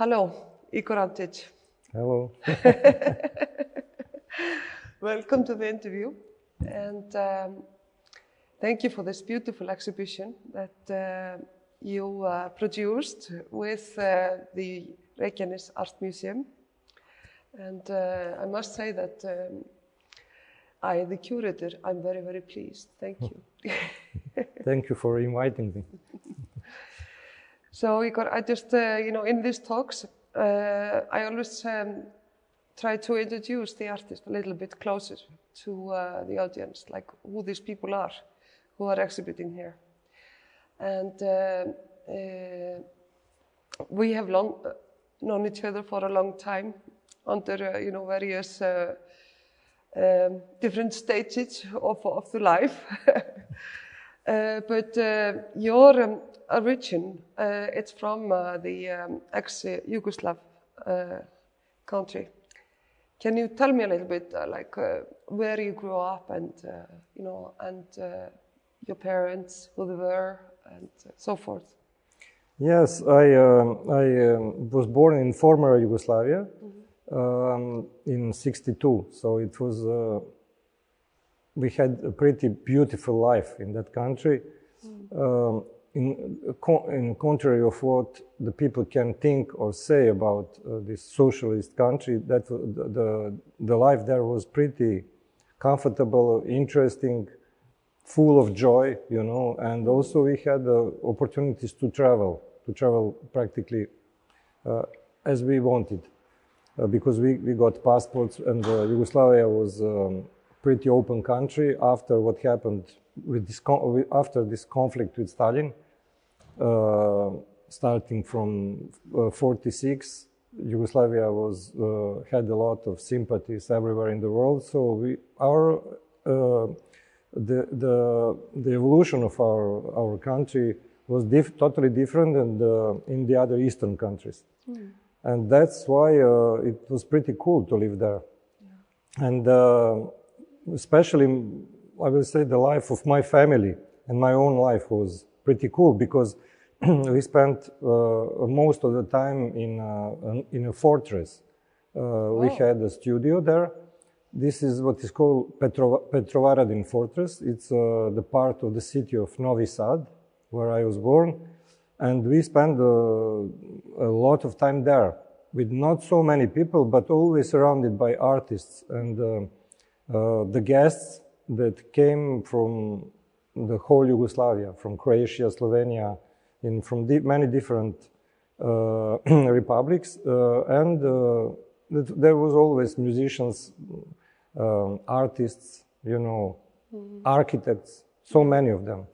Hello, Igor Antic. Hello. Welcome to the interview, and um, thank you for this beautiful exhibition that uh, you uh, produced with uh, the Reykjanes Art Museum. And uh, I must say that um, I, the curator, I'm very, very pleased. Thank you. Thank you for inviting me. So, Igor, I just, uh, you know, in these talks, uh, I always um, try to introduce the artist a little bit closer to uh, the audience, like who these people are who are exhibiting here. And uh, uh, we have long uh, known each other for a long time under, you know, various um, different stages of, of the life. Uh, but uh, your um, origin, uh, it's from uh, the um, ex-Yugoslav uh, country. Can you tell me a little bit, uh, like uh, where you grew up, and uh, you know, and uh, your parents, who they were, and so forth? Yes, I, um, I um, was born in former Yugoslavia um, in 62. So it was, uh, we had a pretty beautiful life in that country. Um, in, in contrary of what the people can think or say about uh, this socialist country, that the, the, the life there was pretty comfortable, interesting, full of joy, you know, and also we had uh, opportunities to travel, to travel practically uh, as we wanted, uh, because we, we got passports and uh, Yugoslavia was um, pretty open country after what happened with this after this conflict with Stalin, uh, starting from uh, 46. Yugoslavia was uh, had a lot of sympathies everywhere in the world, so we our uh, the, the, the evolution of our, our country was dif- totally different than in the other Eastern countries. And that's why uh, it was pretty cool to live there. And uh, especially, I will say, the life of my family and my own life was pretty cool because we spent uh, most of the time in, uh, an- in a fortress. Uh, We had a studio there. This is what is called Petro- Petrovaradin Fortress. It's uh, the part of the city of Novi Sad, where I was born. And we spent uh, a lot of time there with not so many people, but always surrounded by artists and uh, uh, the guests that came from the whole Yugoslavia, from Croatia, Slovenia, in from di- many different uh, republics, uh, and uh, th- there was always musicians, um, artists, you know, architects, so many of them.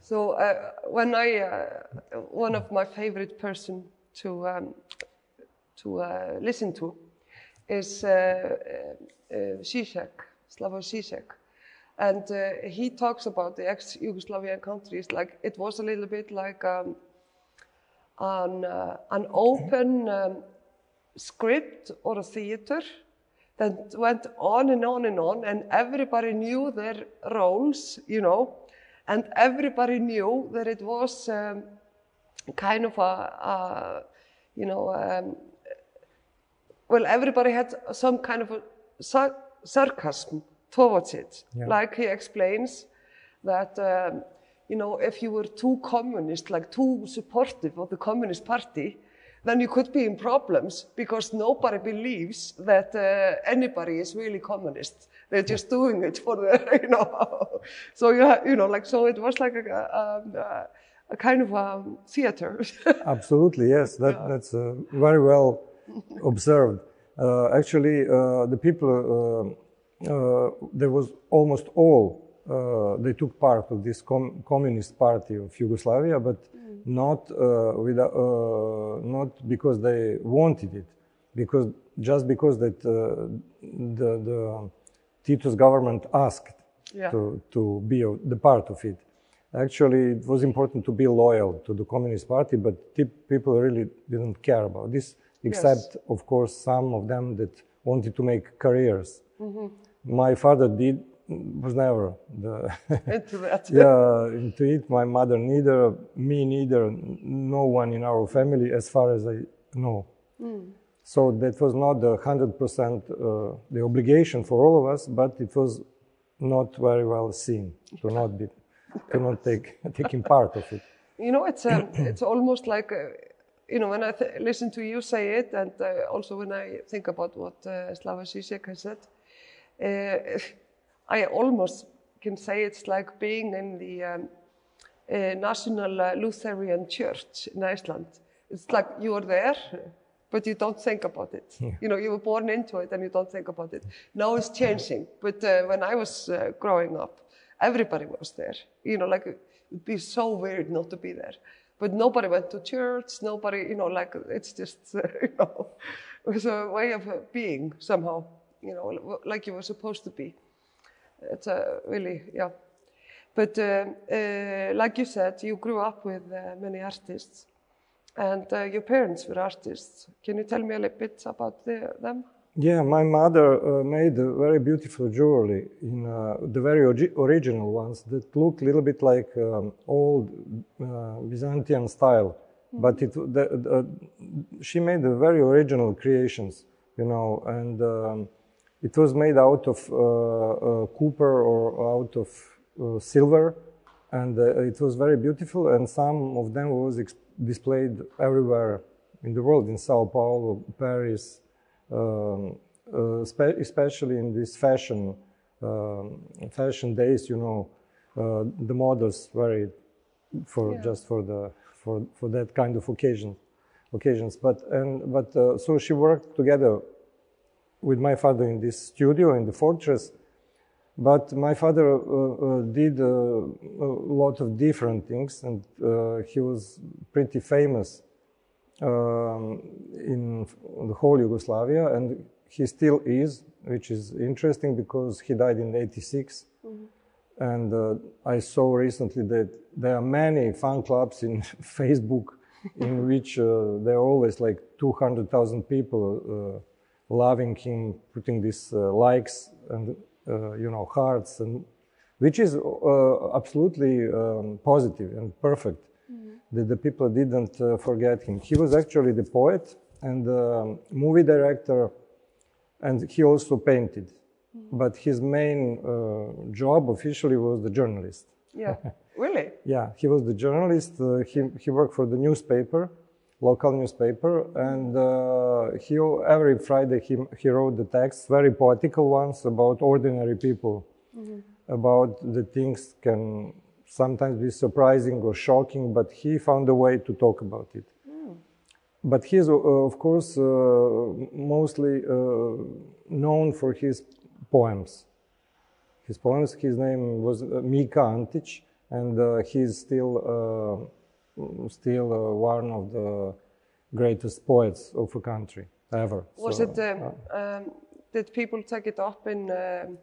So uh, when I, uh, one of my favorite person to um, to uh, listen to is uh, uh, uh, Zizek, Slavoj Zizek. And uh, he talks about the ex-Yugoslavian countries like it was a little bit like um, an, uh, an open um, script or a theater that went on and on and on, and everybody knew their roles, you know, and everybody knew that it was um, kind of a, a you know, um, well, everybody had some kind of a sar- sarcasm towards it. Yeah. Like he explains that, um, you know, if you were too communist, like too supportive of the Communist Party, then you could be in problems because nobody believes that uh, anybody is really communist. They're just doing it for the, you know. so you, ha- you know, like so, it was like a, a, a, a kind of um, theater. Absolutely, yes. That, That's uh, very well observed. Uh, actually, uh, the people, uh, uh, there was almost all, uh, they took part of this com- communist party of Yugoslavia, but not, uh, with, uh, not because they wanted it, because just because that uh, the, the Tito's government asked Yeah. to, to be a, the part of it. Actually, it was important to be loyal to the Communist Party, but t- people really didn't care about this, except, of course, some of them that wanted to make careers. My father did was never the yeah into it. My mother neither, me neither, no one in our family, as far as I know. So that was not the hundred percent uh, the obligation for all of us, but it was not very well seen to not be to not take taking part of it. You know, it's um, it's almost like uh, you know when I th- listen to you say it, and uh, also when I think about what uh, Slavoj Zizek has said, uh, I almost can say it's like being in the um, uh, National uh, Lutheran Church in Iceland. It's like you are there, but you don't think about it. You know, you were born into it and you don't think about it. Now it's changing, but uh, when I was uh, growing up, everybody was there. You know, like it'd be so weird not to be there. But nobody went to church. Nobody, you know, like it's just, you know, it was a way of uh, being somehow. You know, like you were supposed to be. It's a really, yeah. But uh, uh, like you said, you grew up with uh, many artists, and uh, your parents were artists. Can you tell me a little bit about the, them? Yeah, my mother uh, made a very beautiful jewelry in uh, the very original ones that look a little bit like um, old uh, Byzantine style. But it, the, the, she made a very original creations, you know, and um, it was made out of uh, uh, copper or out of uh, silver, and uh, it was very beautiful. And some of them was ex- displayed everywhere in the world, in Sao Paulo, Paris, um, uh, spe- especially in this fashion um, fashion days. You know, uh, the models vary for Yeah. just for the for for that kind of occasion occasions. But and but uh, so she worked together with my father in this studio in the fortress. But my father uh, uh, did uh, a lot of different things, and uh, he was pretty famous in the whole Yugoslavia, and he still is, which is interesting because he died in '86. And uh, I saw recently that there are many fan clubs in Facebook in which uh, there are always like 200,000 people uh, loving him, putting these uh, likes and uh, you know hearts, and which is uh, absolutely um, positive and perfect. That the people didn't uh, forget him. He was actually the poet and the movie director, and he also painted. But his main uh, job officially was the journalist. Yeah, really? Yeah, he was the journalist. Uh, he, he worked for the newspaper, local newspaper, and uh, he every Friday he, he wrote the texts, very poetical ones about ordinary people, about the things can sometimes be surprising or shocking, but he found a way to talk about it. But he is, uh, of course, uh, mostly uh, known for his poems. His poems, his name was uh, Mika Antic, and uh, he's still uh, still uh, one of the greatest poets of a country ever. Was So, it? Um, um, did people take it up in um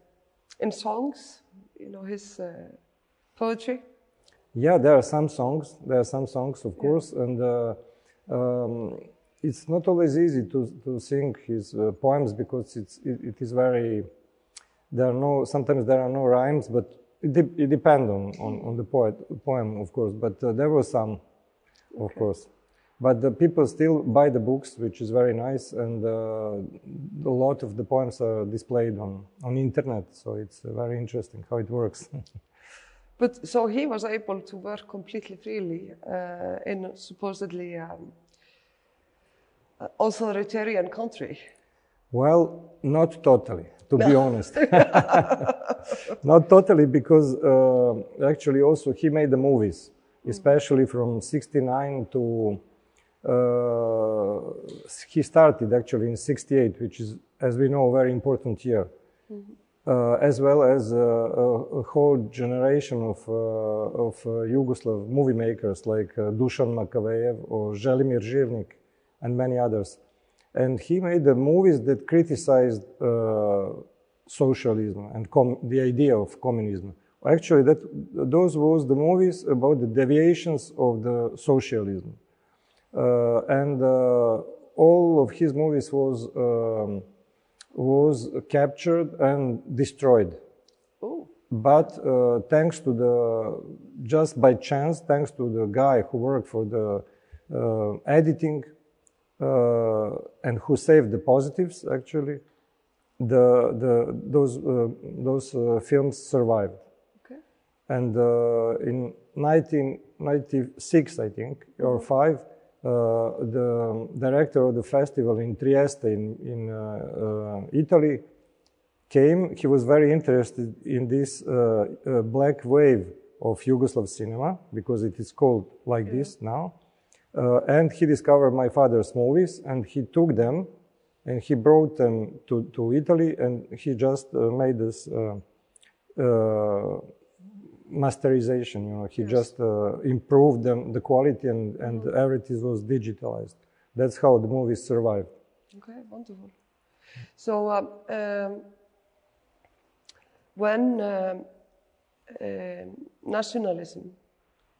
in songs? You know his uh, poetry. Yeah, there are some songs. There are some songs, of course, and uh, um, it's not always easy to, to sing his uh, poems because it's it, it is very. There are no sometimes there are no rhymes, but it, de- it depends on, on, on the poet poem, of course. But uh, there were some, of course. But the people still buy the books, which is very nice, and uh, a lot of the poems are displayed on on internet. So it's uh, very interesting how it works. But so he was able to work completely freely uh, in supposedly um, authoritarian country. Well, not totally, to be honest. not totally, because uh, actually also he made the movies, especially from 69 to. Uh, he started actually in 68, which is, as we know, a very important year. Uh, as well as uh, a, a whole generation of, uh, of uh, Yugoslav movie makers like uh, Dusan Makavejev or Želimir Žilnik and many others. And he made the movies that criticized uh, socialism and the idea of communism. Actually, that those was the movies about the deviations of the socialism, uh, and uh, all of his movies was um, was captured and destroyed. Oh, but uh, thanks to the just by chance thanks to the guy who worked for the uh, editing uh, and who saved the positives actually the, the those uh, those uh, films survived. Okay. and in 1996 i think or 5 the director of the festival in trieste in, in italy came, he was very interested in this uh, uh, black wave of Yugoslav cinema because it is called like this now. Uh, and he discovered my father's movies and he took them and he brought them to, to Italy and he just uh, made this uh, uh, masterization. You know, he yes. just improved them, the quality and, and mm-hmm. everything was digitalized. That's how the movies survived. Okay, wonderful. So um, um when uh, uh, nationalism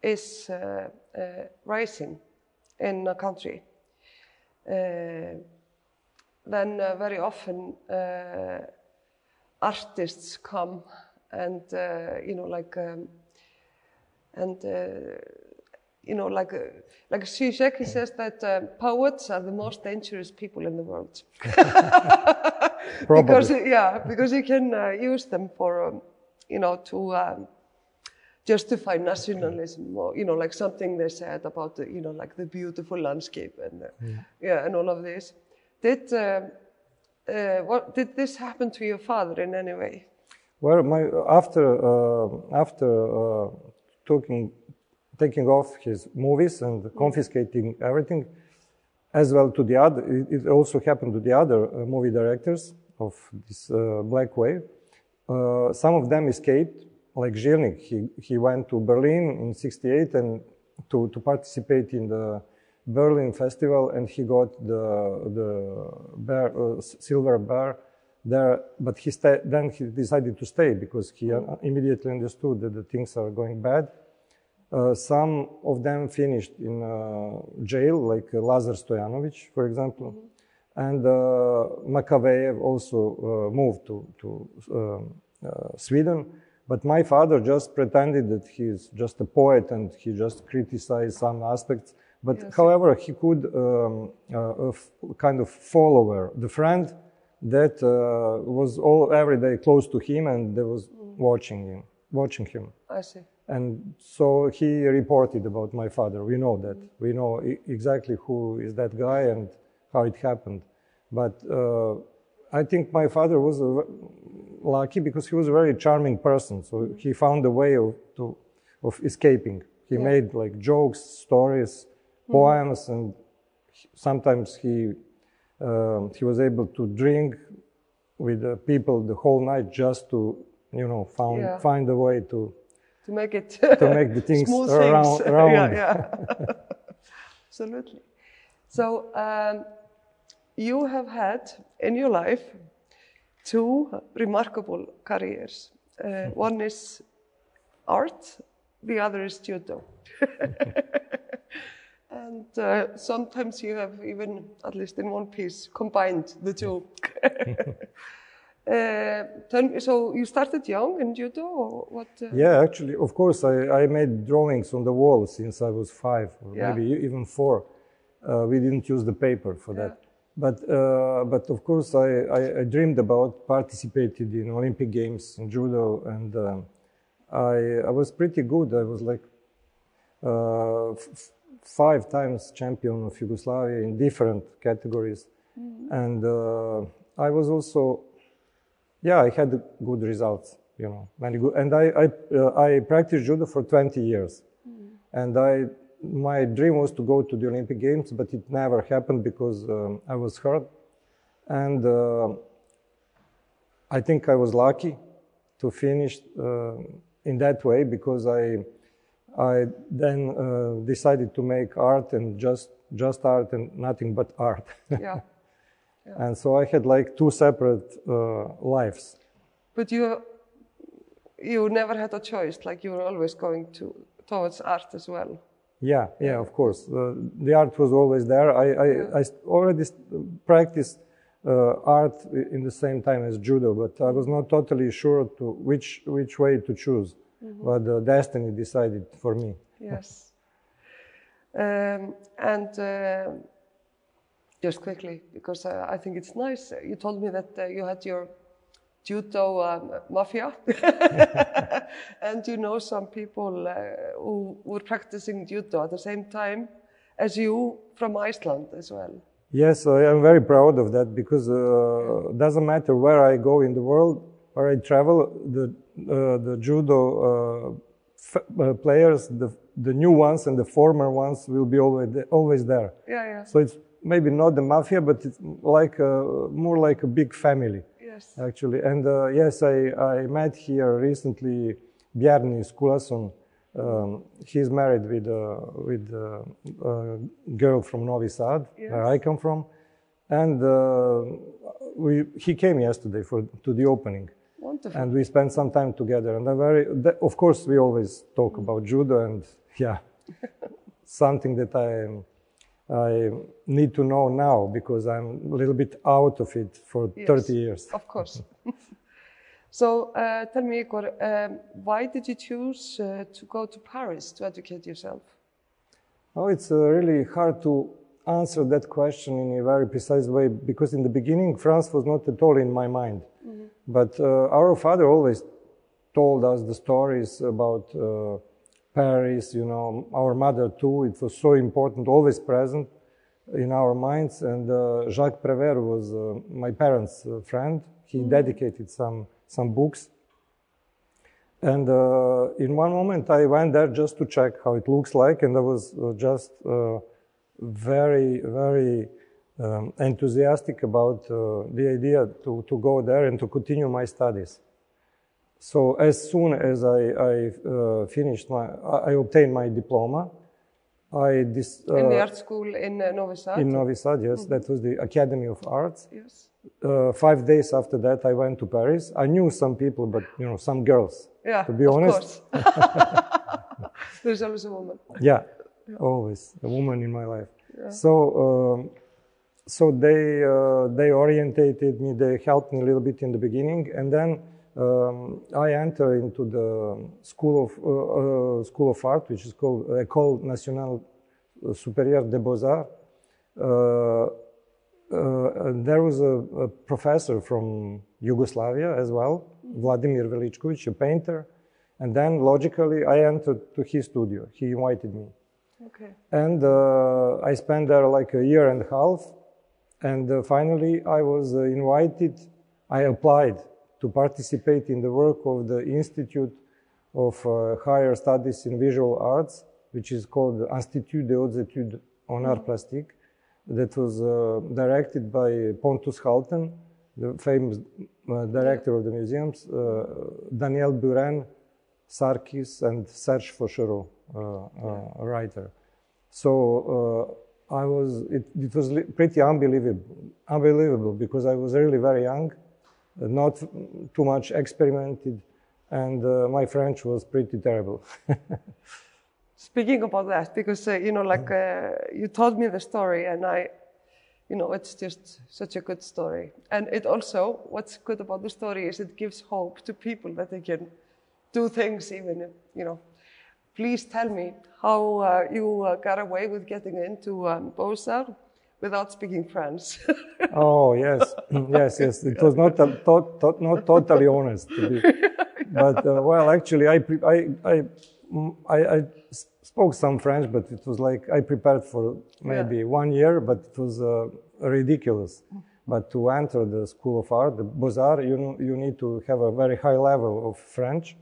is uh, rising in a country, then very often artists come and you know like um, and you know, like uh, like Zizek, he says that uh, poets are the most dangerous people in the world. because yeah, because you can uh, use them for um, you know to um, justify nationalism or you know like something they said about the you know like the beautiful landscape and uh, yeah. yeah. and all of this. Did uh, uh, what did this happen to your father in any way? Well, my after after talking taking off his movies and confiscating everything, as well to the other. It also happened to the other uh, movie directors of this uh, Black Wave. Uh, some of them escaped, like Žilnik. He, he went to Berlin in 68 and to, to participate in the Berlin festival and he got the, the bear, uh, silver bear there, but he then he decided to stay because he immediately understood that the things are going bad uh, some of them finished in uh, jail, like uh, Lazar Stojanovic, for example. Mm -hmm. And Makavejev also moved to, to um, Sweden. But my father just pretended that he's just a poet and he just criticized some aspects. But yes. however, he could um, uh, kind of follower, the friend that uh, was all every day close to him and they was mm. watching him, watching him. I see. And so he reported about my father. We know that. We know exactly who is that guy and how it happened. But uh, I think my father was lucky because he was a very charming person. So he found a way of, to, of escaping. He yeah. made like jokes, stories, mm-hmm. poems, mm-hmm. and sometimes he uh, he was able to drink with the people the whole night just to you know found, yeah. find a way to to make it to make the things smooth around, things. around. yeah, yeah. Absolutely. So um, you have had in your life two remarkable careers. Uh, one is art, the other is judo. And uh, sometimes you have even, at least in one piece, combined the two. Uh, so you started young in judo, or what? Uh? Yeah, actually, of course, I, I made drawings on the wall since I was five, or yeah. maybe even four. Uh, we didn't use the paper for yeah. that, but uh, but of course, I, I, I, dreamed about participated in Olympic Games in judo, and um, I I was pretty good. I was like uh, five times champion of Yugoslavia in different categories, mm -hmm. and uh, I was also yeah, I had good results, you know, many good. And I, I, uh, I practiced judo for 20 years. Mm. And I, my dream was to go to the Olympic Games, but it never happened because um, I was hurt. And uh, I think I was lucky to finish uh, in that way because I, I then uh, decided to make art and just, just art and nothing but art. Yeah. And so I had like two separate uh, lives. But you, you never had a choice. Like you were always going to towards art as well. Yeah, yeah, of course. Uh, the art was always there. I, I, yeah. I already practiced uh, art in the same time as judo, but I was not totally sure to which which way to choose. But uh, destiny decided for me. Yes. Um, and uh, just quickly, because uh, I think it's nice. You told me that uh, you had your judo um, mafia, and you know some people uh, who were practicing judo at the same time as you from Iceland as well. Yes, I am very proud of that because uh, doesn't matter where I go in the world, where I travel, the uh, the judo uh, uh, players, the the new ones and the former ones will be always always there. Yeah, yeah. So it's maybe not the mafia, but it's like a, more like a big family. Yes. Actually, and uh, yes, I I met here recently Bjarni Skulason um, he's married with a, with a, a girl from Novi Sad, yes. where I come from, and uh, we he came yesterday for to the opening. Wonderful. And we spent some time together, and very, of course, we always talk about judo, and yeah, something that I I need to know now because I'm a little bit out of it for yes, 30 years. Of course. So uh, tell me, Igor, um, why did you choose uh, to go to Paris to educate yourself? Oh, it's uh, really hard to answer that question in a very precise way because in the beginning, France was not at all in my mind. Mm -hmm. But uh, our father always told us the stories about uh, Paris, you know, our mother too. It was so important, always present in our minds. And uh, Jacques Prévert was my parents' friend. He mm dedicated some some books. And uh, in one moment, I went there just to check how it looks like, and I was uh, just uh, very, very um, enthusiastic about uh, the idea to, to go there and to continue my studies. So as soon as I, I uh, finished my, I obtained my diploma, I dis, in the art school in Novi Sad. In Novi Sad, yes, mm -hmm. that was the Academy of Arts. Yes uh, five days after that, I went to Paris. I knew some people, but you know, some girls. Yeah, to be honest. Of course. There's always a woman. Yeah, yeah, always a woman in my life. Yeah. So, um, so they uh, they orientated me. They helped me a little bit in the beginning, and then um, I entered into the school of uh, uh school of art, which is called École Nationale Supérieure des Beaux Arts uh, uh, there was a, a, professor from Yugoslavia as well, Vladimir Velichkovic, a painter. And then logically, I entered to his studio. He invited me. Okay. And uh, I spent there like a year and a half. And uh, finally, I was uh, invited. I applied to participate in the work of the Institute of uh, Higher Studies in Visual Arts, which is called Institut des Hautes Études en Arts Plastiques that was directed by Pontus Hultén, the famous director of the museums, Daniel Buren, Sarkis, and Serge Fauchereau, uh, writer. So I was, it, it was pretty unbelievable, unbelievable because I was really very young, not too much experimented, and my French was pretty terrible. speaking about that because uh, you know like uh, you told me the story and i you know it's just such a good story and it also what's good about the story is it gives hope to people that they can do things even you know please tell me how uh, you uh, got away with getting into um, Beaux-Arts without speaking French. oh yes, yes, yes. It was not to, to, not totally honest, to but uh, well, actually, I, I, I, I, I spoke some French, but it was like I prepared for maybe yeah. one year, but it was uh, ridiculous. But to enter the School of Art, the Beaux-Arts, you, you need to have a very high level of French.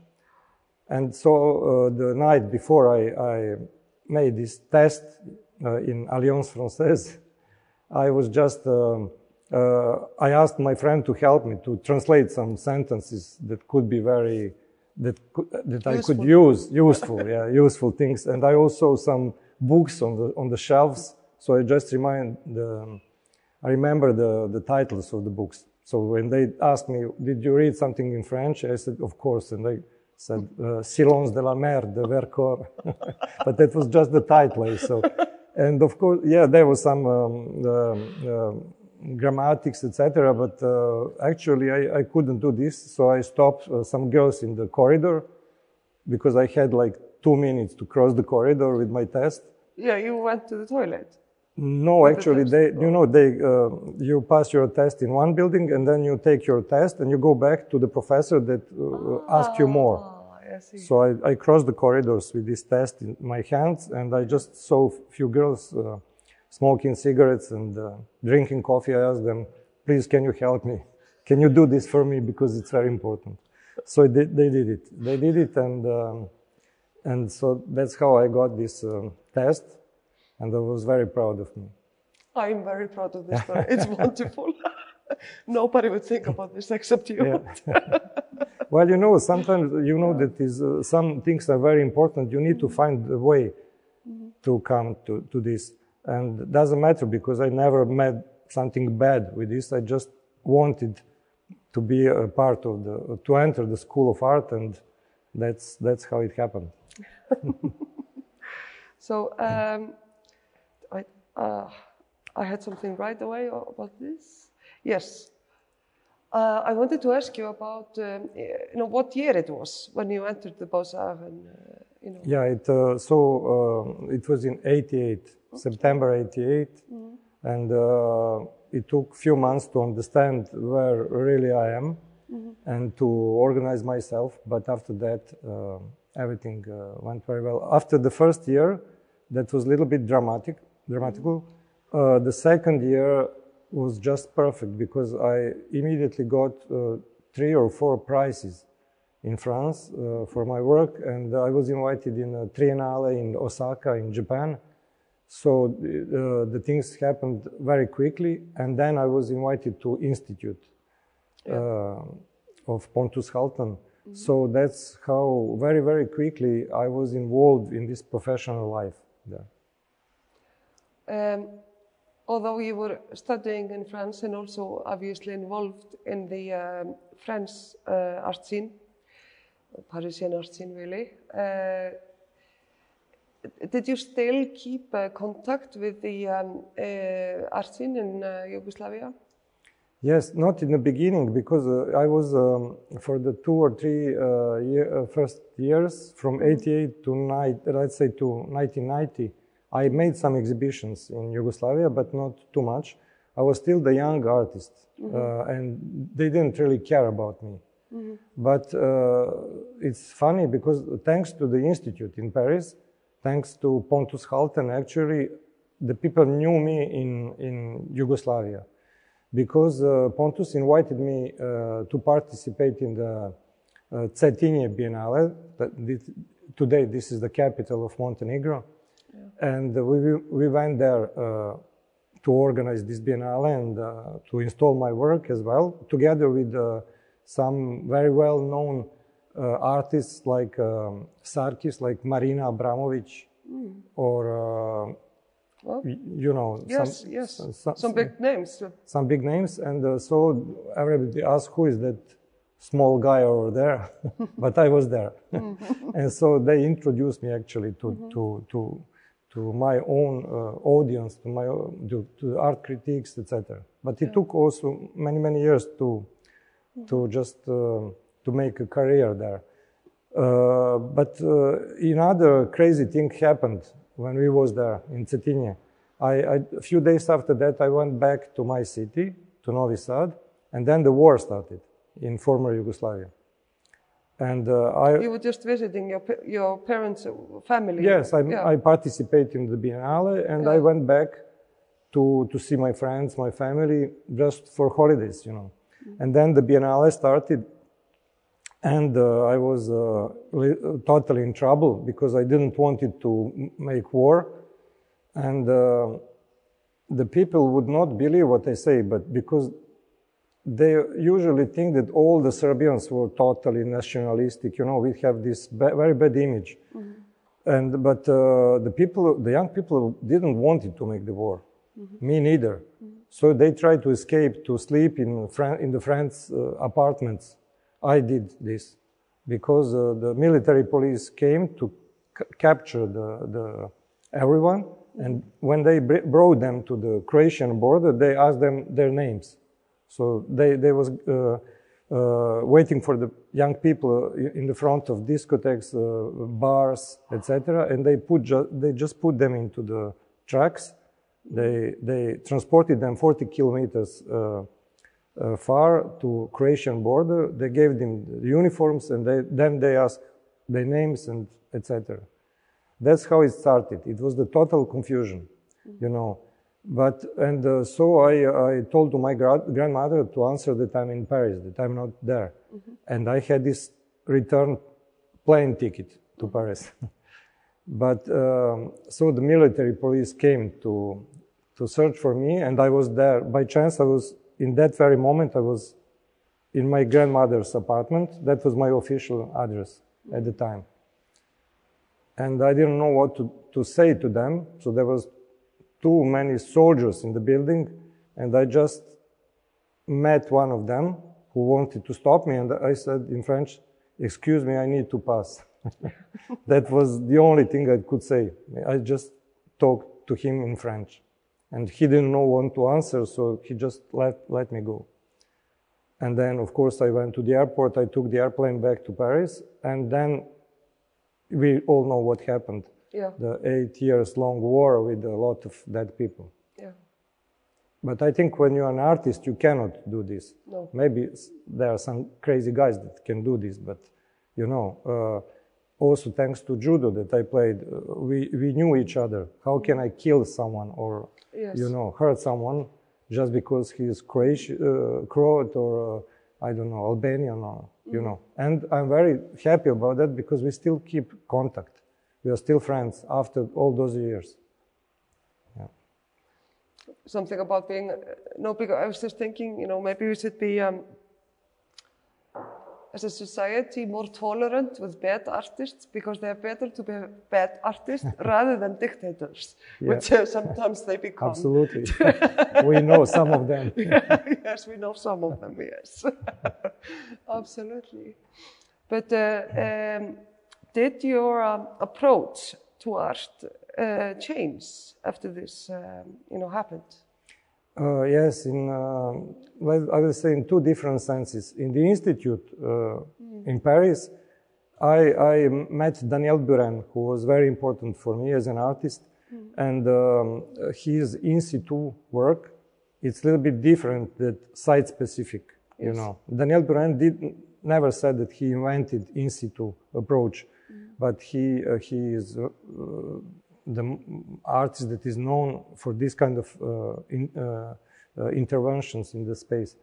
And so uh, the night before I, I made this test uh, in Alliance Française, I was just, um, uh, I asked my friend to help me to translate some sentences that could be very that could, that I could use useful, yeah, useful things. And I also some books on the on the shelves. So I just remind the, I remember the the titles of the books. So when they asked me, "Did you read something in French?" I said, "Of course." And they said, uh, "Silence de la mer de Vercors," but that was just the title. So, and of course, yeah, there was some um, uh, grammatics, etc. But uh, actually, I, I, couldn't do this, so I stopped uh, some girls in the corridor because I had like two minutes to cross the corridor with my test. Yeah, you went to the toilet. No, actually, the they, you know, they, uh, you pass your test in one building and then you take your test and you go back to the professor that uh, ah, asked you more. I so I, I, crossed the corridors with this test in my hands and I just saw a few girls uh, smoking cigarettes and uh, drinking coffee. I asked them, please, can you help me? Can you do this for me? Because it's very important. So they, they did it. They did it and, um, and so that's how I got this um, test and I was very proud of me. I'm very proud of this story. It's wonderful. Nobody would think about this except you. Yeah. well, you know, sometimes you know that is uh, some things are very important. You need to find a way mm-hmm. to come to, to this, and it doesn't matter because I never met something bad with this. I just wanted to be a part of the to enter the school of art, and that's that's how it happened. so. Um, uh, I had something right away about this. Yes. Uh, I wanted to ask you about, um, you know, what year it was when you entered the Beaux-Arts and, uh, you know. Yeah, it, uh, so uh, it was in 88, okay. September 88. Mm -hmm. And uh, it took a few months to understand where really I am mm -hmm. and to organize myself. But after that, everything went very well. After the first year, that was a little bit dramatic dramatical. Uh, the second year was just perfect because I immediately got uh, three or four prizes in France uh, for my work, and I was invited in a Triennale in Osaka in Japan. So uh, the things happened very quickly, and then I was invited to Institute yeah. uh, of Pontus Hultén. Mm -hmm. So that's how very, very quickly I was involved in this professional life there. Um, although you were studying in France and also obviously involved in the um, French uh, art scene, Parisian art scene really, uh, did you still keep uh, contact with the um, uh, art scene in uh, Yugoslavia? Yes, not in the beginning because uh, I was um, for the two or three year, first years from 88 to let's say to 1990 I made some exhibitions in Yugoslavia, but not too much. I was still the young artist, mm -hmm. uh, and they didn't really care about me. Mm -hmm. But uh, it's funny because thanks to the institute in Paris, thanks to Pontus Hultén, actually, the people knew me in, in Yugoslavia because uh, Pontus invited me uh, to participate in the uh, Cetinje Biennale. today, this is the capital of Montenegro. And we, we went there uh, to organize this Biennale and uh, to install my work as well, together with uh, some very well-known artists like um, Sarkis, like Marina Abramovic, mm. or well, you know, yes, some, yes, some, some, big names. Some big names, and uh, so everybody asked, "Who is that small guy over there?" but I was there, mm-hmm. and so they introduced me actually to mm -hmm. to to to my own uh, audience, to my to, to art critiques, etc. But it yeah. took also many many years to to just uh, to make a career there. Uh, but uh, another crazy thing happened when we was there in Cetinje. I, I, a few days after that, I went back to my city, to Novi Sad, and then the war started in former Yugoslavia. And uh, I, you were just visiting your your parents' family. Yes, I, yeah. I participated in the Biennale, and yeah. I went back to to see my friends, my family, just for holidays, you know. Mm-hmm. And then the Biennale started, and uh, I was uh, totally in trouble because I didn't want it to make war, and uh, the people would not believe what I say, but because they usually think that all the Serbians were totally nationalistic. You know, we have this ba very bad image. Mm -hmm. And but uh, the people, the young people, didn't want it to make the war. Mm -hmm. Me neither. Mm -hmm. So they tried to escape to sleep in in the friends' uh, apartments. I did this because uh, the military police came to capture the, the everyone And when they br- brought them to the Croatian border, they asked them their names. So they, they was uh, uh, waiting for the young people in the front of discotheques, uh, bars, etc. And they put ju- they just put them into the trucks. They they transported them 40 kilometers uh, uh, far to Croatian border. They gave them the uniforms, and they, then they asked their names and etc. That's how it started. It was the total confusion, you know. But and uh, so I, I told to my gra- grandmother to answer that I'm in Paris, that I'm not there, and I had this return plane ticket to Paris. but um, so the military police came to to search for me, and I was there by chance. I was in that very moment. I was in my grandmother's apartment. That was my official address at the time and I didn't know what to, to say to them. So there was too many soldiers in the building, and I just met one of them who wanted to stop me, and I said in French, "Excuse me, I need to pass." that was the only thing I could say. I just talked to him in French, and he didn't know what to answer, so he just let let me go. And then, of course, I went to the airport. I took the airplane back to Paris, and then we all know what happened. Yeah. The eight years long war with a lot of dead people. Yeah. But I think when you're an artist, you cannot do this. No. Maybe there are some crazy guys that can do this, but you know, uh, also thanks to judo that I played, uh, we, we knew each other. How can I kill someone or, Yes. you know, hurt someone just because he's Croatian, uh, Croat or, uh, I don't know, Albanian or, you know. And I'm very happy about that because we still keep contact. We are still friends after all those years. something about being uh, no because i was just thinking you know maybe we should be um, as a society more tolerant with bad artists because they are better to be bad artists rather than dictators which uh, sometimes they become Absolutely. we know some of them. yes we know some of them yes absolutely but uh, um, did your um, approach to art uh, change after this um, you know happened? Uh, yes, in uh, well, I will say in two different senses. In the institute uh, in Paris, I, I met Daniel Buren, who was very important for me as an artist, and um, his in situ work it's a little bit different than site specific. You know, Daniel Buren did never said that he invented in situ approach, but he uh, he is. Uh, the artist that is known for this kind of uh, in, uh, uh, interventions in the space.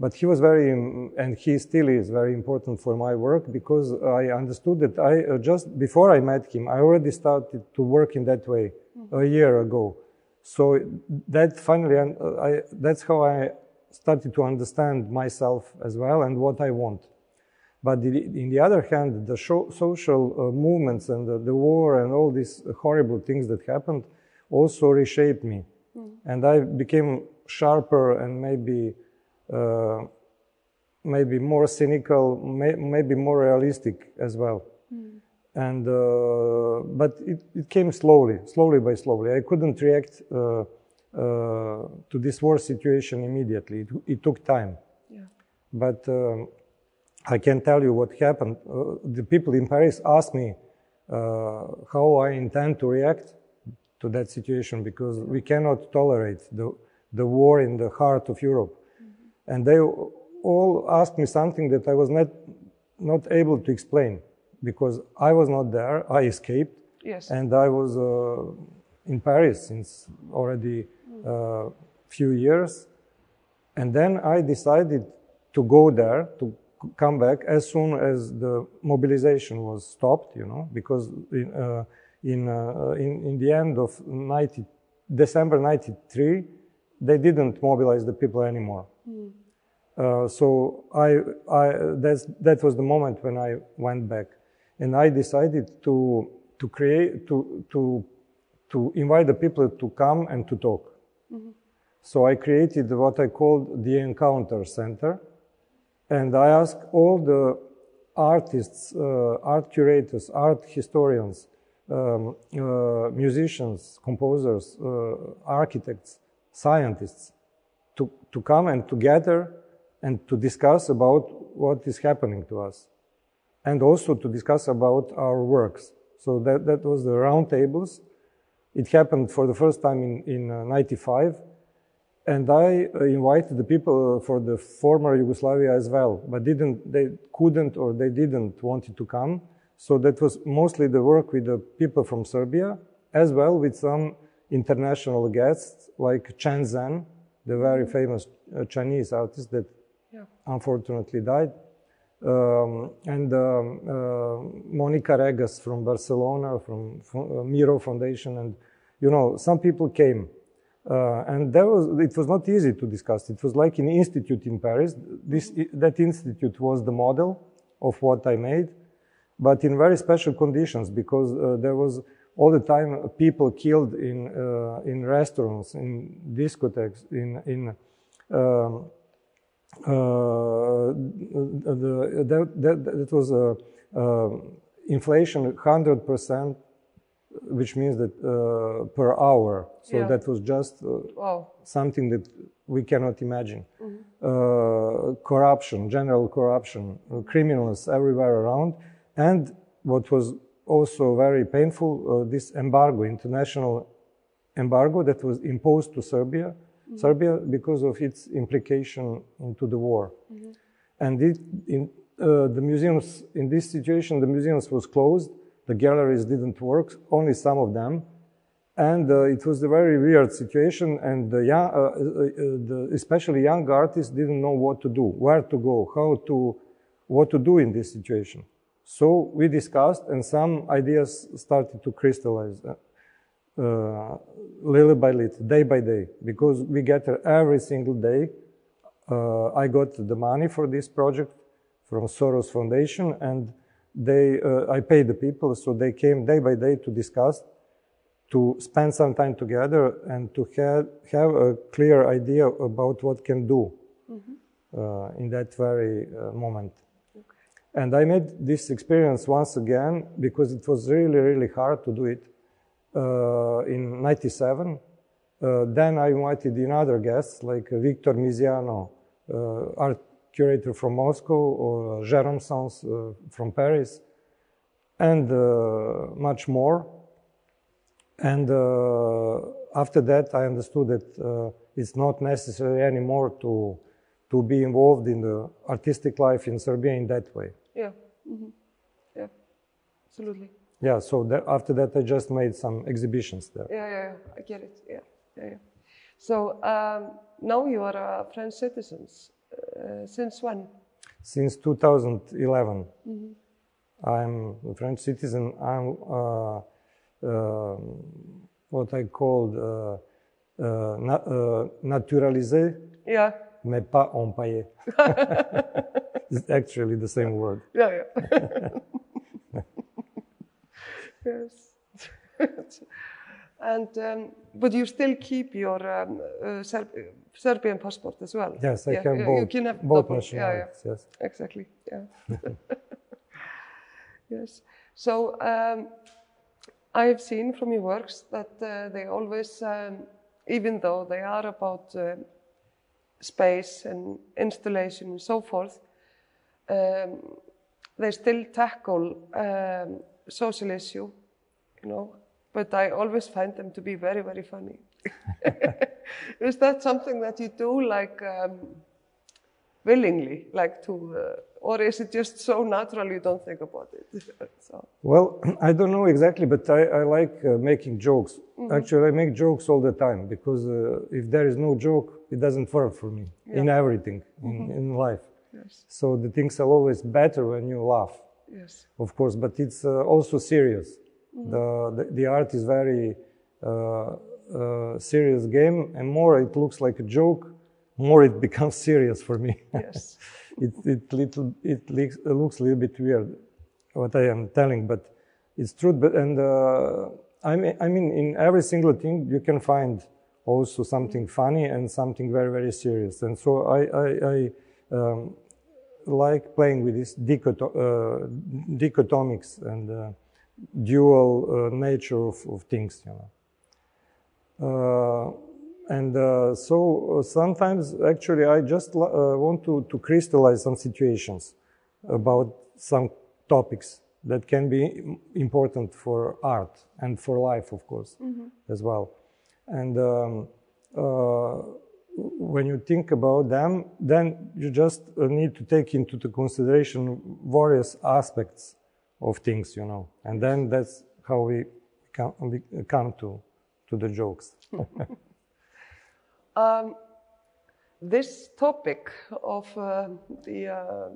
But he was very, um, and he still is very important for my work because I understood that I uh, just before I met him, I already started to work in that way a year ago. So that finally, I, that's how I started to understand myself as well and what I want. But the, in the other hand, the sho- social uh, movements and the, the war and all these horrible things that happened also reshaped me. And I became sharper and maybe, uh, maybe more cynical, may, maybe more realistic as well. And, uh, but it, it came slowly, slowly by slowly. I couldn't react uh, uh, to this war situation immediately. It, it took time. yeah But um, I can tell you what happened. Uh, the people in Paris asked me uh, how I intend to react to that situation because we cannot tolerate the, the war in the heart of Europe. And they all asked me something that I was not, not able to explain because I was not there. I escaped yes and I was uh, in Paris since already a few years. And then I decided to go there, to come back as soon as the mobilization was stopped, you know, because in, uh, in, uh, in, in the end of 90, December 93, they didn't mobilize the people anymore. Uh, so I, I, that's, that was the moment when I went back. And I decided to, to create, to, to, to invite the people to come and to talk. So I created what I called the Encounter Center. And I asked all the artists, uh, art curators, art historians um, uh, musicians, composers, uh, architects, scientists to, to come and together and to discuss about what is happening to us and also to discuss about our works. So that, that was the round tables. It happened for the first time in, in uh, 95 and I invited the people for the former Yugoslavia as well, but didn't, they couldn't or they didn't wanted to come. So that was mostly the work with the people from Serbia, as well with some international guests like Chen Zhen, the very famous uh, Chinese artist that Yeah. unfortunately died, um, and um, uh, Monica Regas from Barcelona, from, from uh, Miro Foundation, and you know some people came. Uh, and that was, it was not easy to discuss. It was like an institute in Paris. This, that institute was the model of what I made, but in very special conditions because uh, there was all the time people killed in, uh, in restaurants, in discotheques, in, in um, uh, the, that, that, that was uh, inflation 100%, which means that uh, per hour. So Yeah. that was just uh, Wow. something that we cannot imagine. Uh, corruption, general corruption, criminals everywhere around. And what was also very painful, uh, this embargo, international embargo that was imposed to Serbia, Serbia because of its implication into the war. And it, in, uh, the museums, in this situation, the museums was closed, the galleries didn't work, only some of them. And uh, it was a very weird situation, and the young, uh, uh, uh, the, especially young artists didn't know what to do, where to go, how to, what to do in this situation. So we discussed, and some ideas started to crystallize uh, little by little, day by day, because we get there every single day. Uh, I got the money for this project from Soros Foundation, and they, uh, I paid the people, so they came day by day to discuss, to spend some time together, and to have, have a clear idea about what can do uh, in that very uh, moment. And I made this experience once again because it was really, really hard to do it uh, in 97. Uh, then I invited in other guests like Victor Misiano, uh, art curator from Moscow, or Jérôme Sans uh, from Paris, and uh, much more. And uh, after that, I understood that uh, it's not necessary anymore to, to be involved in the artistic life in Serbia in that way. Yeah. hmm Yeah. Absolutely. Yeah, so that, after that, I just made some exhibitions there. Yeah, yeah, yeah. I get it. Yeah, yeah, yeah. So um, now you are a French citizens. Uh, since when? Since 2011, I'm a French citizen. I'm uh, uh, what I called uh, uh, na- uh, naturalisé, Yeah, mais pas empaillé. it's actually the same word. yeah, yeah. yes. and um, but you still keep your um, uh, Serb- uh, Serbian passport as well. Yes, I Yeah, have you- both, You can have both. Yeah, yeah. Yes. Exactly. Yeah. yes. So um, I have seen from your works that uh, they always, um, even though they are about uh, space and installation and so forth, um, they still tackle um, social issue, you know. But I always find them to be very, very funny. Is that something that you do, like? Um, willingly, like to, uh, or is it just so natural you don't think about it? so, Well, I don't know exactly, but I, I like uh, making jokes. Actually, I make jokes all the time because uh, if there is no joke, it doesn't work for me in everything in, in life. yes, So the things are always better when you laugh, yes, of course, but it's uh, also serious. The, the the art is very uh, uh, serious game, and more it looks like a joke, more it becomes serious for me. yes, it it little it looks, it looks a little bit weird what I am telling, but it's true. But and uh, I mean, I mean, in every single thing you can find also something funny and something very very serious. And so I I, I um, like playing with this dichoto- uh, dichotomics and uh, dual uh, nature of, of things, you know. Uh, and uh, so uh, sometimes actually I just want to, to crystallize some situations about some topics that can be important for art and for life, of course, mm-hmm. as well. And um, uh, when you think about them, then you just need to take into the consideration various aspects of things, you know. And then that's how we come, we come to, to the jokes. um, this topic of uh, the uh,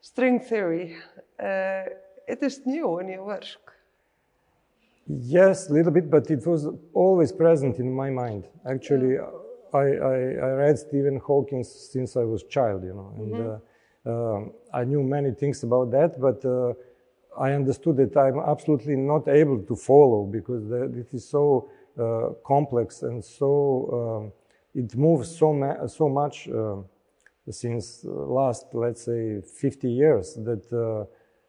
string theory, uh, it is new in your work. Yes, a little bit, but it was always present in my mind. Actually, yeah. I, I, I, read Stephen Hawking since I was child, you know, and mm-hmm. uh, um, I knew many things about that, but uh, I understood that I'm absolutely not able to follow because the, it is so uh, complex and so um, it moves so so much uh, since last let's say 50 years that uh,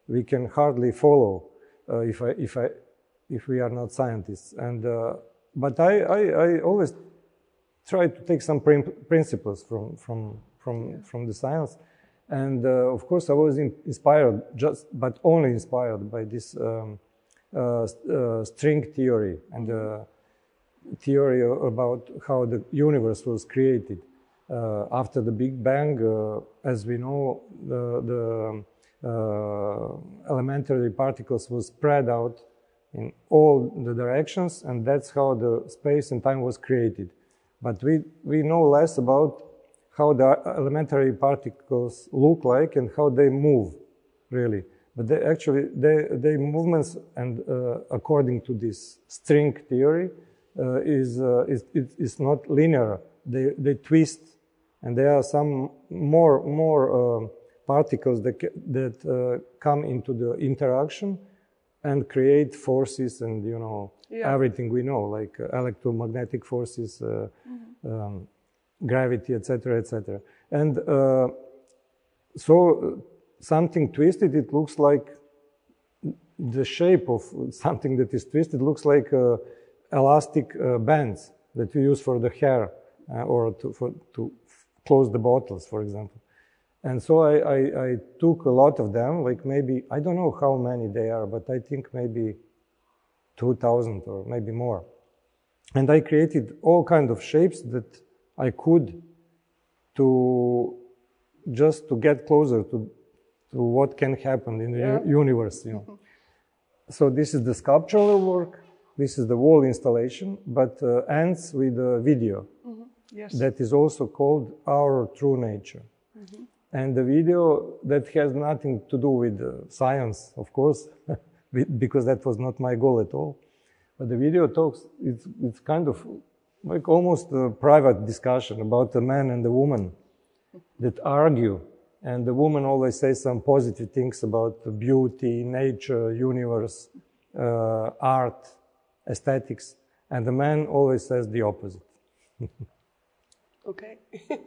we can hardly follow uh, if I if I if we are not scientists and uh, but I, I, I always try to take some principles from from from yeah. from the science and uh, of course, I was in, inspired, just but only inspired by this um, uh, uh, string theory and the theory about how the universe was created. Uh, after the Big Bang, uh, as we know, the, the uh, elementary particles were spread out in all the directions, and that's how the space and time was created. But we, we know less about how the elementary particles look like and how they move, really. But they actually, they, they movements, and uh, according to this string theory, uh, is, uh, is, is not linear. They, they twist, and there are some more, more uh, particles that, that uh, come into the interaction and create forces and, you know, yeah. everything we know, like uh, electromagnetic forces, mm-hmm. um, gravity, etc., etc. And uh, so something twisted, it looks like the shape of something that is twisted looks like uh, elastic uh, bands that you use for the hair uh, or to, for, to close the bottles, for example. And so I, I, I, took a lot of them, like maybe, I don't know how many they are, but I think maybe 2,000 or maybe more. And I created all kind of shapes that I could to just to get closer to, to what can happen in the yeah. universe, you know. So this is the sculptural work, this is the wall installation, but uh, ends with a video mm-hmm. yes. that is also called Our True Nature. Mm-hmm. And the video that has nothing to do with uh, science, of course, because that was not my goal at all. But the video talks, it's, it's kind of like almost a private discussion about the man and the woman that argue. And the woman always says some positive things about beauty, nature, universe, uh, art, aesthetics. And the man always says the opposite. okay.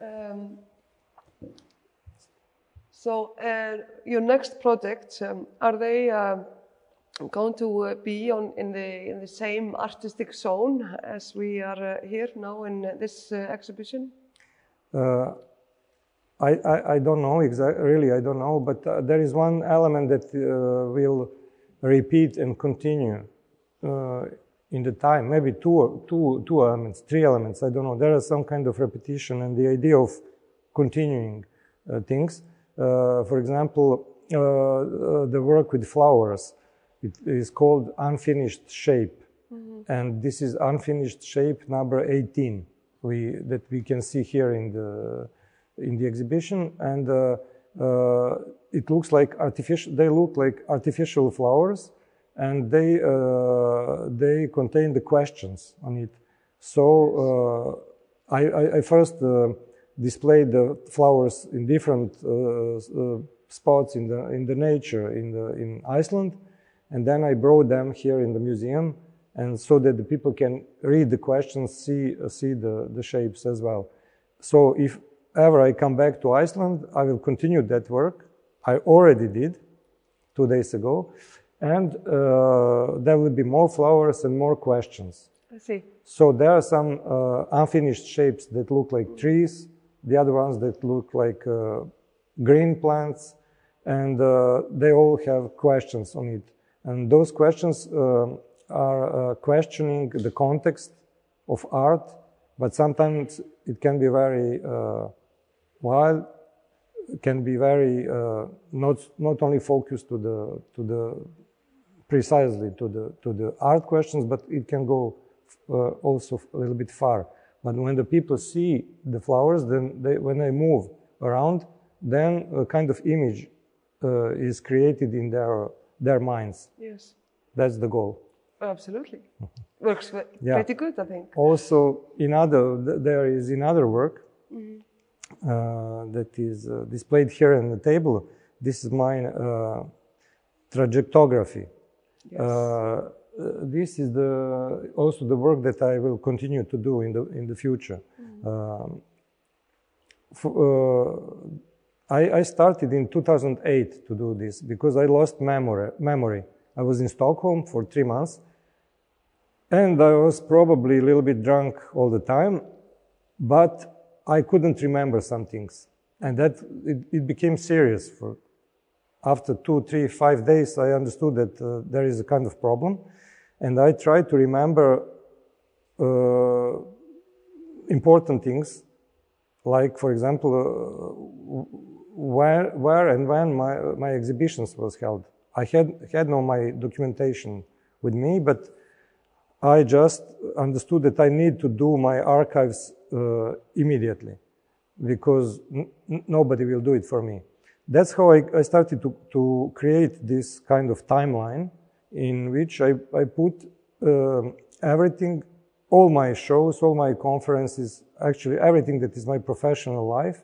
um, so, uh, your next projects, um, are they uh, going to uh, be on in the in the same artistic zone as we are uh, here now in uh, this exhibition? I, I, I, don't know exactly. Really, I don't know. But there is one element that will repeat and continue in the time, maybe two, two, two elements, three elements, I don't know. There is some kind of repetition and the idea of continuing uh, things. Uh, for example, uh, the work with flowers. It is called unfinished shape. Mm-hmm. And this is unfinished shape number 18 we, that we can see here in the, in the exhibition. And uh, uh, it looks like artificial, they look like artificial flowers and they, uh, they contain the questions on it. So uh, I, I, I, first uh, displayed the flowers in different uh, spots in the, in the nature in, the, in Iceland and then I brought them here in the museum, and so that the people can read the questions, see, uh, see the, the shapes as well. So if ever I come back to Iceland, I will continue that work. I already did two days ago. And uh, there will be more flowers and more questions. I see. So there are some uh, unfinished shapes that look like trees, the other ones that look like uh, green plants, and uh, they all have questions on it. And those questions uh, are uh, questioning the context of art, but sometimes it can be very wild, can be very not not only focused to the to the precisely to the to the art questions, but it can go uh, also a little bit far. But when the people see the flowers, then they, when they move around, then a kind of image uh, is created in their their minds. Yes, that's the goal. Absolutely, works yeah. pretty good, I think. Also, in other there is another work mm -hmm. uh, that is uh, displayed here on the table. This is my uh, trajectography. Yes. Uh, this is the, also the work that I will continue to do in the, in the future. Mm. Um, for, uh, I, I, started in 2008 to do this because I lost memory. memory. I was in Stockholm for three months and I was probably a little bit drunk all the time, but I couldn't remember some things. And that it, it became serious for after two, three, five days, I understood that uh, there is a kind of problem. And I tried to remember uh, important things, like, for example, uh, where, where and when my, my exhibitions was held. I had, had no my documentation with me, but I just understood that I need to do my archives uh, immediately because nobody will do it for me that's how I, I started to, to, create this kind of timeline in which I, I put uh, everything, all my shows, all my conferences, actually everything that is my professional life,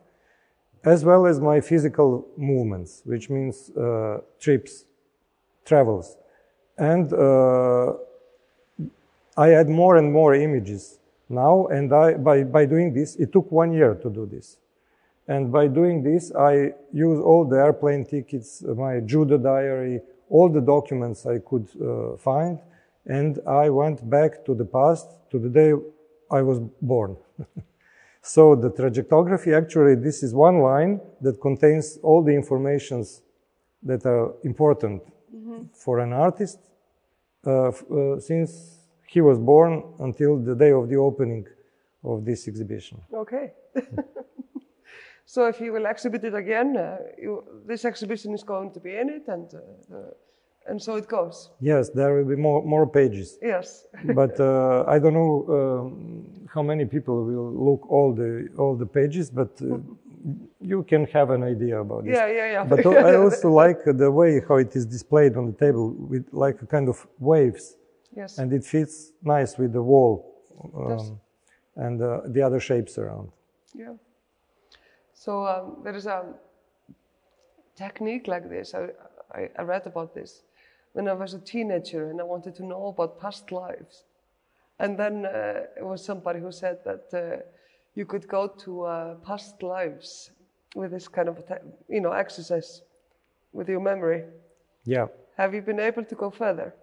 as well as my physical movements, which means uh, trips, travels. And uh, I had more and more images now, and I, by, by doing this, it took one year to do this. And by doing this, I use all the airplane tickets, my judo diary, all the documents I could uh, find, and I went back to the past, to the day I was born. so the trajectography, actually, this is one line that contains all the informations that are important mm -hmm. for an artist uh, uh, since he was born until the day of the opening of this exhibition. Okay. So if you will exhibit it again, uh, you, this exhibition is going to be in it, and uh, and so it goes. Yes, there will be more more pages. Yes. but uh, I don't know um, how many people will look all the all the pages, but. Uh, you can have an idea about this. Yeah, yeah, yeah. But I also like the way how it is displayed on the table with like a kind of waves. Yes. And it fits nice with the wall um, and uh, the other shapes around. Yeah. So um, there is a technique like this. I, I, I, read about this when I was a teenager and I wanted to know about past lives. And then uh, it was somebody who said that uh, you could go to uh, past lives with this kind of you know exercise with your memory. Yeah. Have you been able to go further?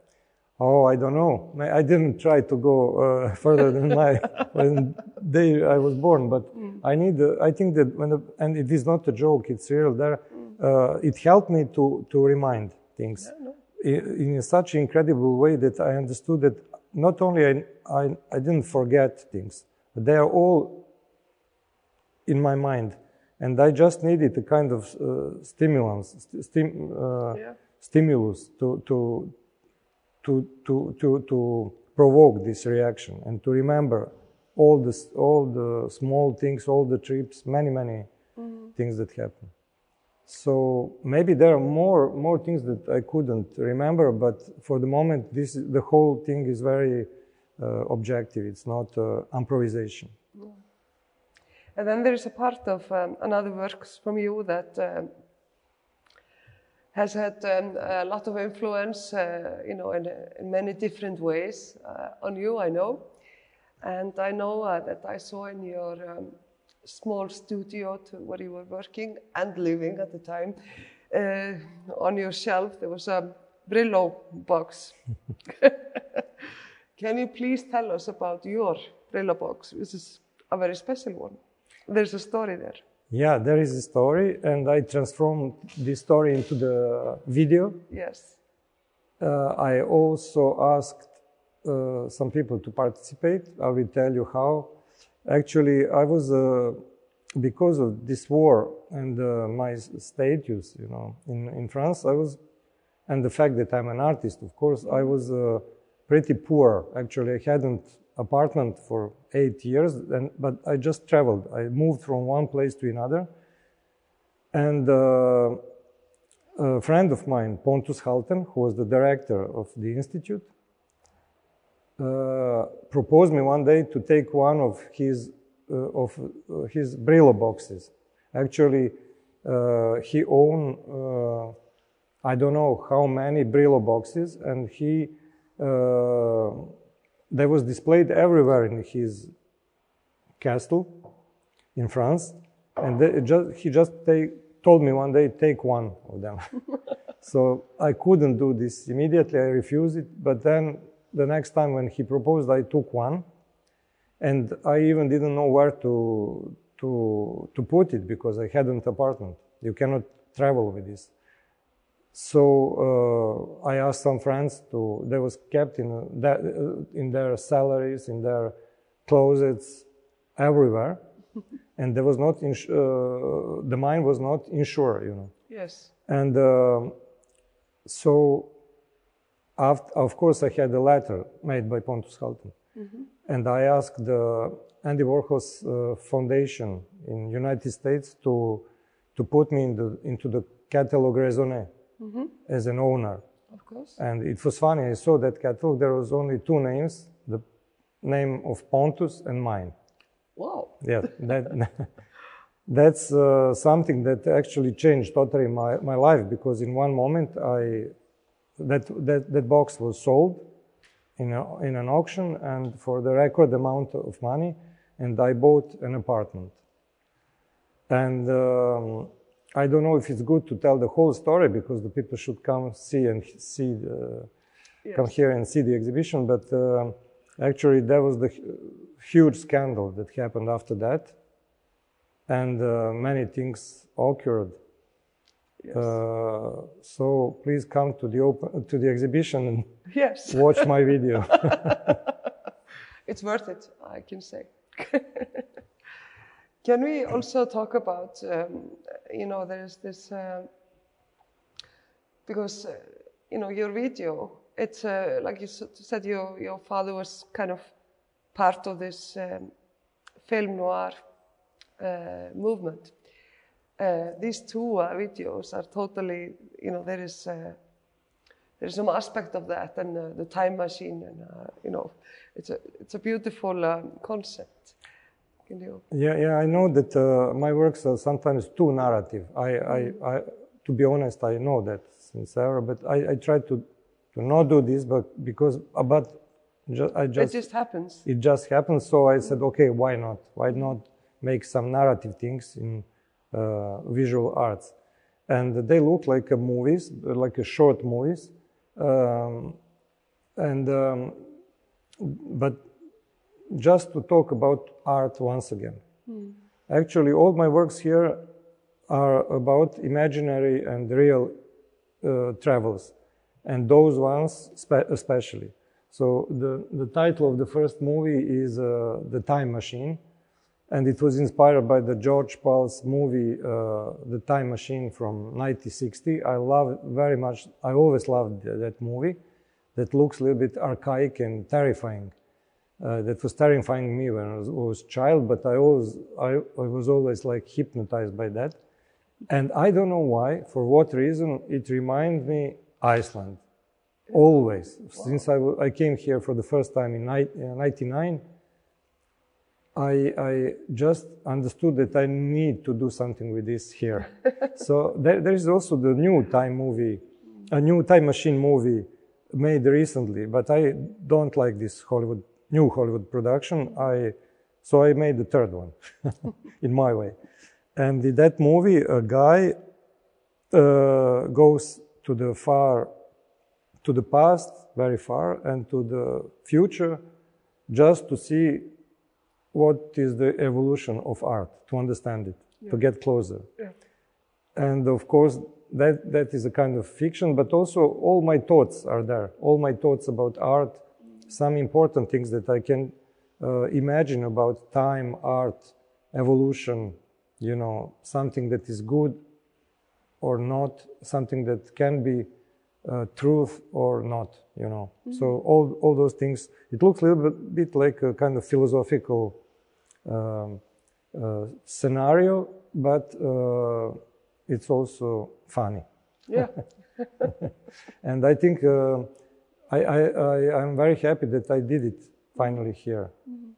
Oh, I don't know. I didn't try to go uh, further than my when day I was born, but mm. I need. Uh, I think that when the, and it is not a joke; it's real. There, mm. uh, it helped me to to remind things yeah. In, in, such an incredible way that I understood that not only I, I, I didn't forget things, but they are all in my mind, and I just needed a kind of uh, stimulus, stim, uh, yeah. stimulus to to to, to, to, to provoke this reaction and to remember all the, all the small things, all the trips, many, many mm-hmm. things that happen. So maybe there are more, more things that I couldn't remember, but for the moment, this, the whole thing is very uh, objective. It's not uh, improvisation. Yeah. And then there's a part of um, another works from you that um, has had um, a lot of influence, uh, you know, in, in, many different ways uh, on you, I know. And I know uh, that I saw in your um, small studio to where you were working and living at the time, uh, on your shelf there was a Brillo box. Can you please tell us about your Brillo box? This is a very special one. There's a story there. Yeah, there is a story, and I transformed this story into the video. Yes. Uh, I also asked uh, some people to participate. I will tell you how. Actually, I was uh, because of this war and uh, my status, you know, in in France. I was, and the fact that I'm an artist, of course, I was uh, pretty poor. Actually, I hadn't apartment for eight years, and, but I just traveled. I moved from one place to another. And uh, a friend of mine, Pontus Hultén, who was the director of the institute, proposed me one day to take one of his uh, of uh, his Brillo boxes. Actually, uh, he owned uh, I don't know how many Brillo boxes, and he that was displayed everywhere in his castle in France. And just, he just take, told me one day, take one of them. so I couldn't do this immediately. I refused it. But then the next time when he proposed, I took one. And I even didn't know where to, to, to put it because I had an apartment. You cannot travel with this. So uh, I asked some friends to. They was kept in that, in their salaries, in their closets, everywhere, and there was not. Uh, the mine was not insured, you know. Yes. And uh, so, after, of course, I had a letter made by Pontus Hultén, mm-hmm. and I asked the Andy Warhol's uh, Foundation in United States to to put me in the, into the catalog raisonné mm-hmm. as an owner. Of course. And it was funny, I saw that catalog, there was only two names, the name of Pontus and mine. Wow. Yeah, that, that's uh, something that actually changed totally my, my life because in one moment I, that, that, that box was sold in, a, in an auction and for the record amount of money and I bought an apartment. And um, I don't know if it's good to tell the whole story because the people should come see and see the, yes. come here and see the exhibition. But uh, actually, that was the huge scandal that happened after that, and uh, many things occurred. Yes. Uh, so please come to the open to the exhibition and yes. watch my video. it's worth it, I can say. Can we also talk about, um, you know, there's this, uh, because, uh, you know, your video, it's uh, like you said, your, your father was kind of part of this um, film noir uh, movement. Uh, these two uh, videos are totally, you know, there is there's some aspect of that and uh, the time machine and uh, you know it's a it's a beautiful um, concept yeah, yeah, I know that uh, my works are sometimes too narrative. I, mm. I, I, to be honest, I know that since ever, but I, I try to, to not do this, but because, uh, but ju- I just. It just happens. It just happens. So I said, okay, why not? Why not make some narrative things in uh, visual arts? And they look like movies, like a short movies. Um, and, um, but just to talk about art once again. Mm. Actually, all my works here are about imaginary and real uh, travels, and those ones especially. So the, the title of the first movie is uh, The Time Machine, and it was inspired by the George Pal's movie uh, The Time Machine from 1960. I love very much, I always loved that movie that looks a little bit archaic and terrifying uh, that was terrifying me when I was, was child, but I always, I, I was always like hypnotized by that. And I don't know why, for what reason, it reminds me Iceland. Always. Wow. Since I, came here for the first time in 99, I, I just understood that I need to do something with this here. so there, there is also the new time movie, a new time machine movie made recently, but I don't like this Hollywood new Hollywood production, I so I made the third one in my way. And in that movie, a guy uh, goes to the far, to the past, very far, and to the future, just to see what is the evolution of art, to understand it, yeah. to get closer. Yeah. And of course, that, that is a kind of fiction, but also all my thoughts are there. All my thoughts about art, some important things that I can uh, imagine about time, art, evolution, you know, something that is good or not, something that can be uh, truth or not, you know. Mm-hmm. So all, all those things, it looks a little bit, bit like a kind of philosophical um, uh, scenario, but uh, it's also funny. Yeah. and I think uh, I, I, I, am very happy that I did it finally here. Mm-hmm.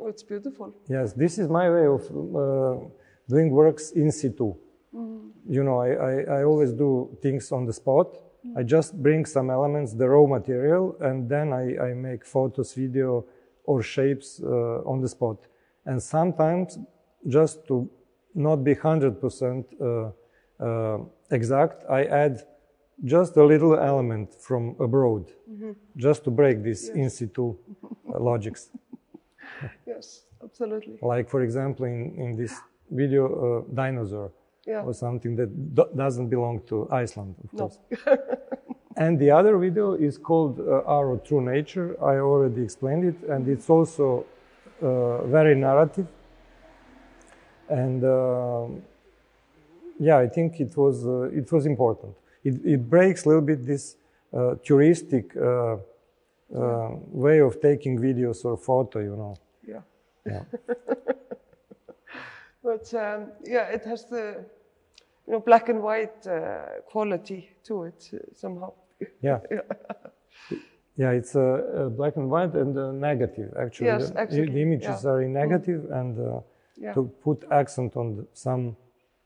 Oh, it's beautiful. Yes, this is my way of uh, doing works in situ. Mm-hmm. You know, I, I, I, always do things on the spot. Mm-hmm. I just bring some elements, the raw material, and then I, I make photos, video, or shapes uh, on the spot. And sometimes, just to not be 100% uh, uh, exact, I add just a little element from abroad, mm-hmm. just to break this yes. in situ uh, logics. yes, absolutely. Like, for example, in, in this video, uh, dinosaur yeah. or something that do- doesn't belong to Iceland, of no. course. and the other video is called uh, Our True Nature. I already explained it, and it's also uh, very narrative. And uh, yeah, I think it was uh, it was important. It, it, breaks a little bit this uh, touristic uh, way of taking videos or photo, you know. Yeah. Yeah. but um, yeah, it has the you know black and white quality to it somehow. Yeah. yeah. Yeah, it's uh, uh, black and white and uh, negative, actually. Yes, actually. The, the images yeah. are in negative mm. and uh, yeah. to put accent on some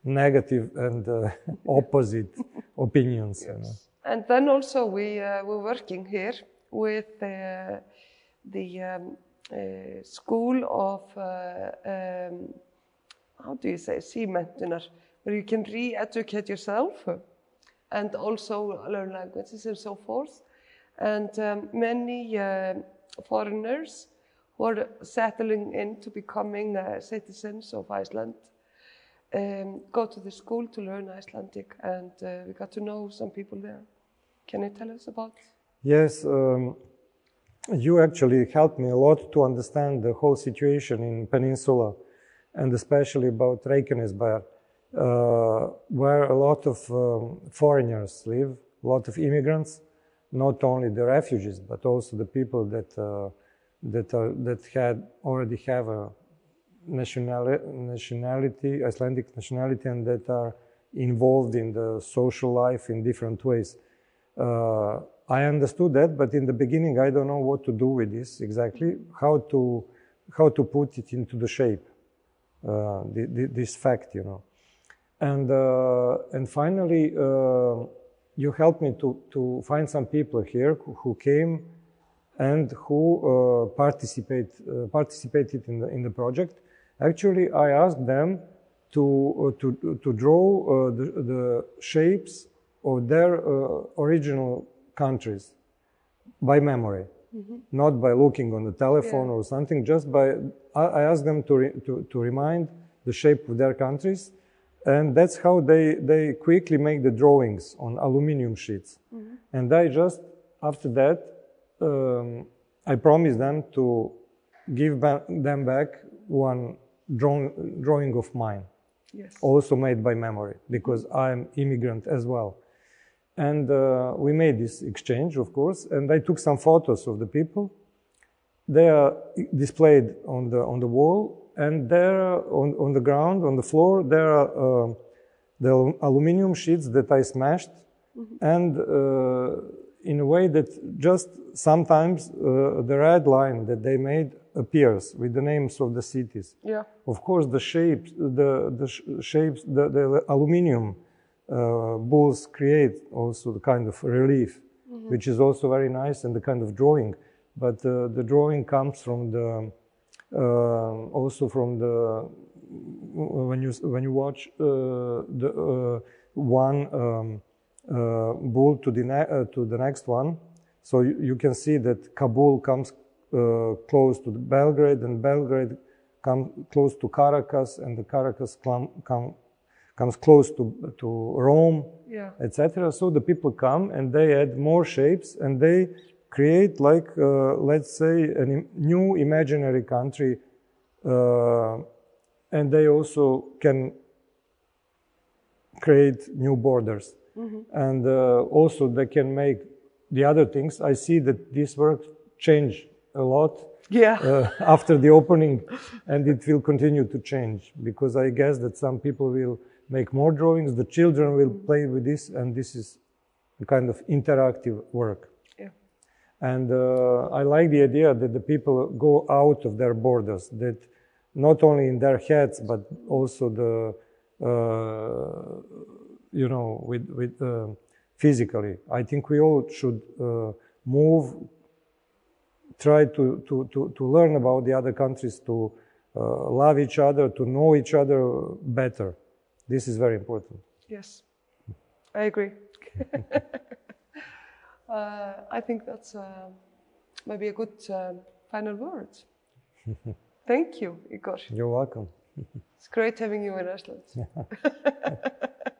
negative and uh, opposite opinions. Yes. You know. And then also we uh, were working here with the um, School of, um, how do you say, símenntunar, where you can re-educate yourself and also learn languages and so forth and um, many uh, foreigners who are settling into becoming uh, citizens of Iceland um, go to the school to learn Icelandic, and uh, we got to know some people there. Can you tell us about? Yes, um, you actually helped me a lot to understand the whole situation in Peninsula, and especially about Reykjanesbær, where a lot of um, foreigners live, a lot of immigrants not only the refugees, but also the people that uh, that are, that had already have a nationality, nationality, Icelandic nationality, and that are involved in the social life in different ways. Uh, I understood that, but in the beginning, I don't know what to do with this exactly. How to how to put it into the shape, uh, the, the, this fact, you know, and uh, and finally uh, you helped me to, to find some people here who, who came and who uh, participate, uh, participated in the, in the project. Actually, I asked them to, uh, to, to draw uh, the, the, shapes of their uh, original countries by memory, mm-hmm. not by looking on the telephone yeah. or something, just by, I, I asked them to, re, to, to remind the shape of their countries and that's how they, they quickly make the drawings on aluminum sheets. Mm-hmm. And I just, after that, um, I promised them to give ba- them back one draw- drawing of mine, yes. also made by memory, because I'm immigrant as well. And uh, we made this exchange, of course, and I took some photos of the people. They are displayed on the, on the wall and there on, on the ground, on the floor, there are uh, the aluminum sheets that I smashed, mm-hmm. and uh, in a way that just sometimes uh, the red line that they made appears with the names of the cities. Yeah. Of course, the shapes, the the sh- shapes, the, the aluminum uh, balls create also the kind of relief, mm-hmm. which is also very nice and the kind of drawing. But uh, the drawing comes from the also from the when you when you watch uh, the uh, one um, uh, bull to the, uh, to the next one. So you, you can see that Kabul comes uh, close to Belgrade and Belgrade come close to Caracas and the Caracas come, come, comes close to, to Rome, Yeah. etc. So the people come and they add more shapes and they create like, uh, let's say, a im- new imaginary country. Uh, and they also can create new borders. And uh, also they can make the other things. I see that this work change a lot Yeah. uh, after the opening, and it will continue to change because I guess that some people will make more drawings, the children will play with this, and this is a kind of interactive work. And uh, I like the idea that the people go out of their borders, that not only in their heads, but also the, uh, you know, with, with uh, physically. I think we all should uh, move, try to, to, to, to learn about the other countries, to uh, love each other, to know each other better. This is very important. Yes, I agree. uh, I think that's uh, maybe a good um final word. Thank you, Igor. You're welcome. It's great having you in Iceland.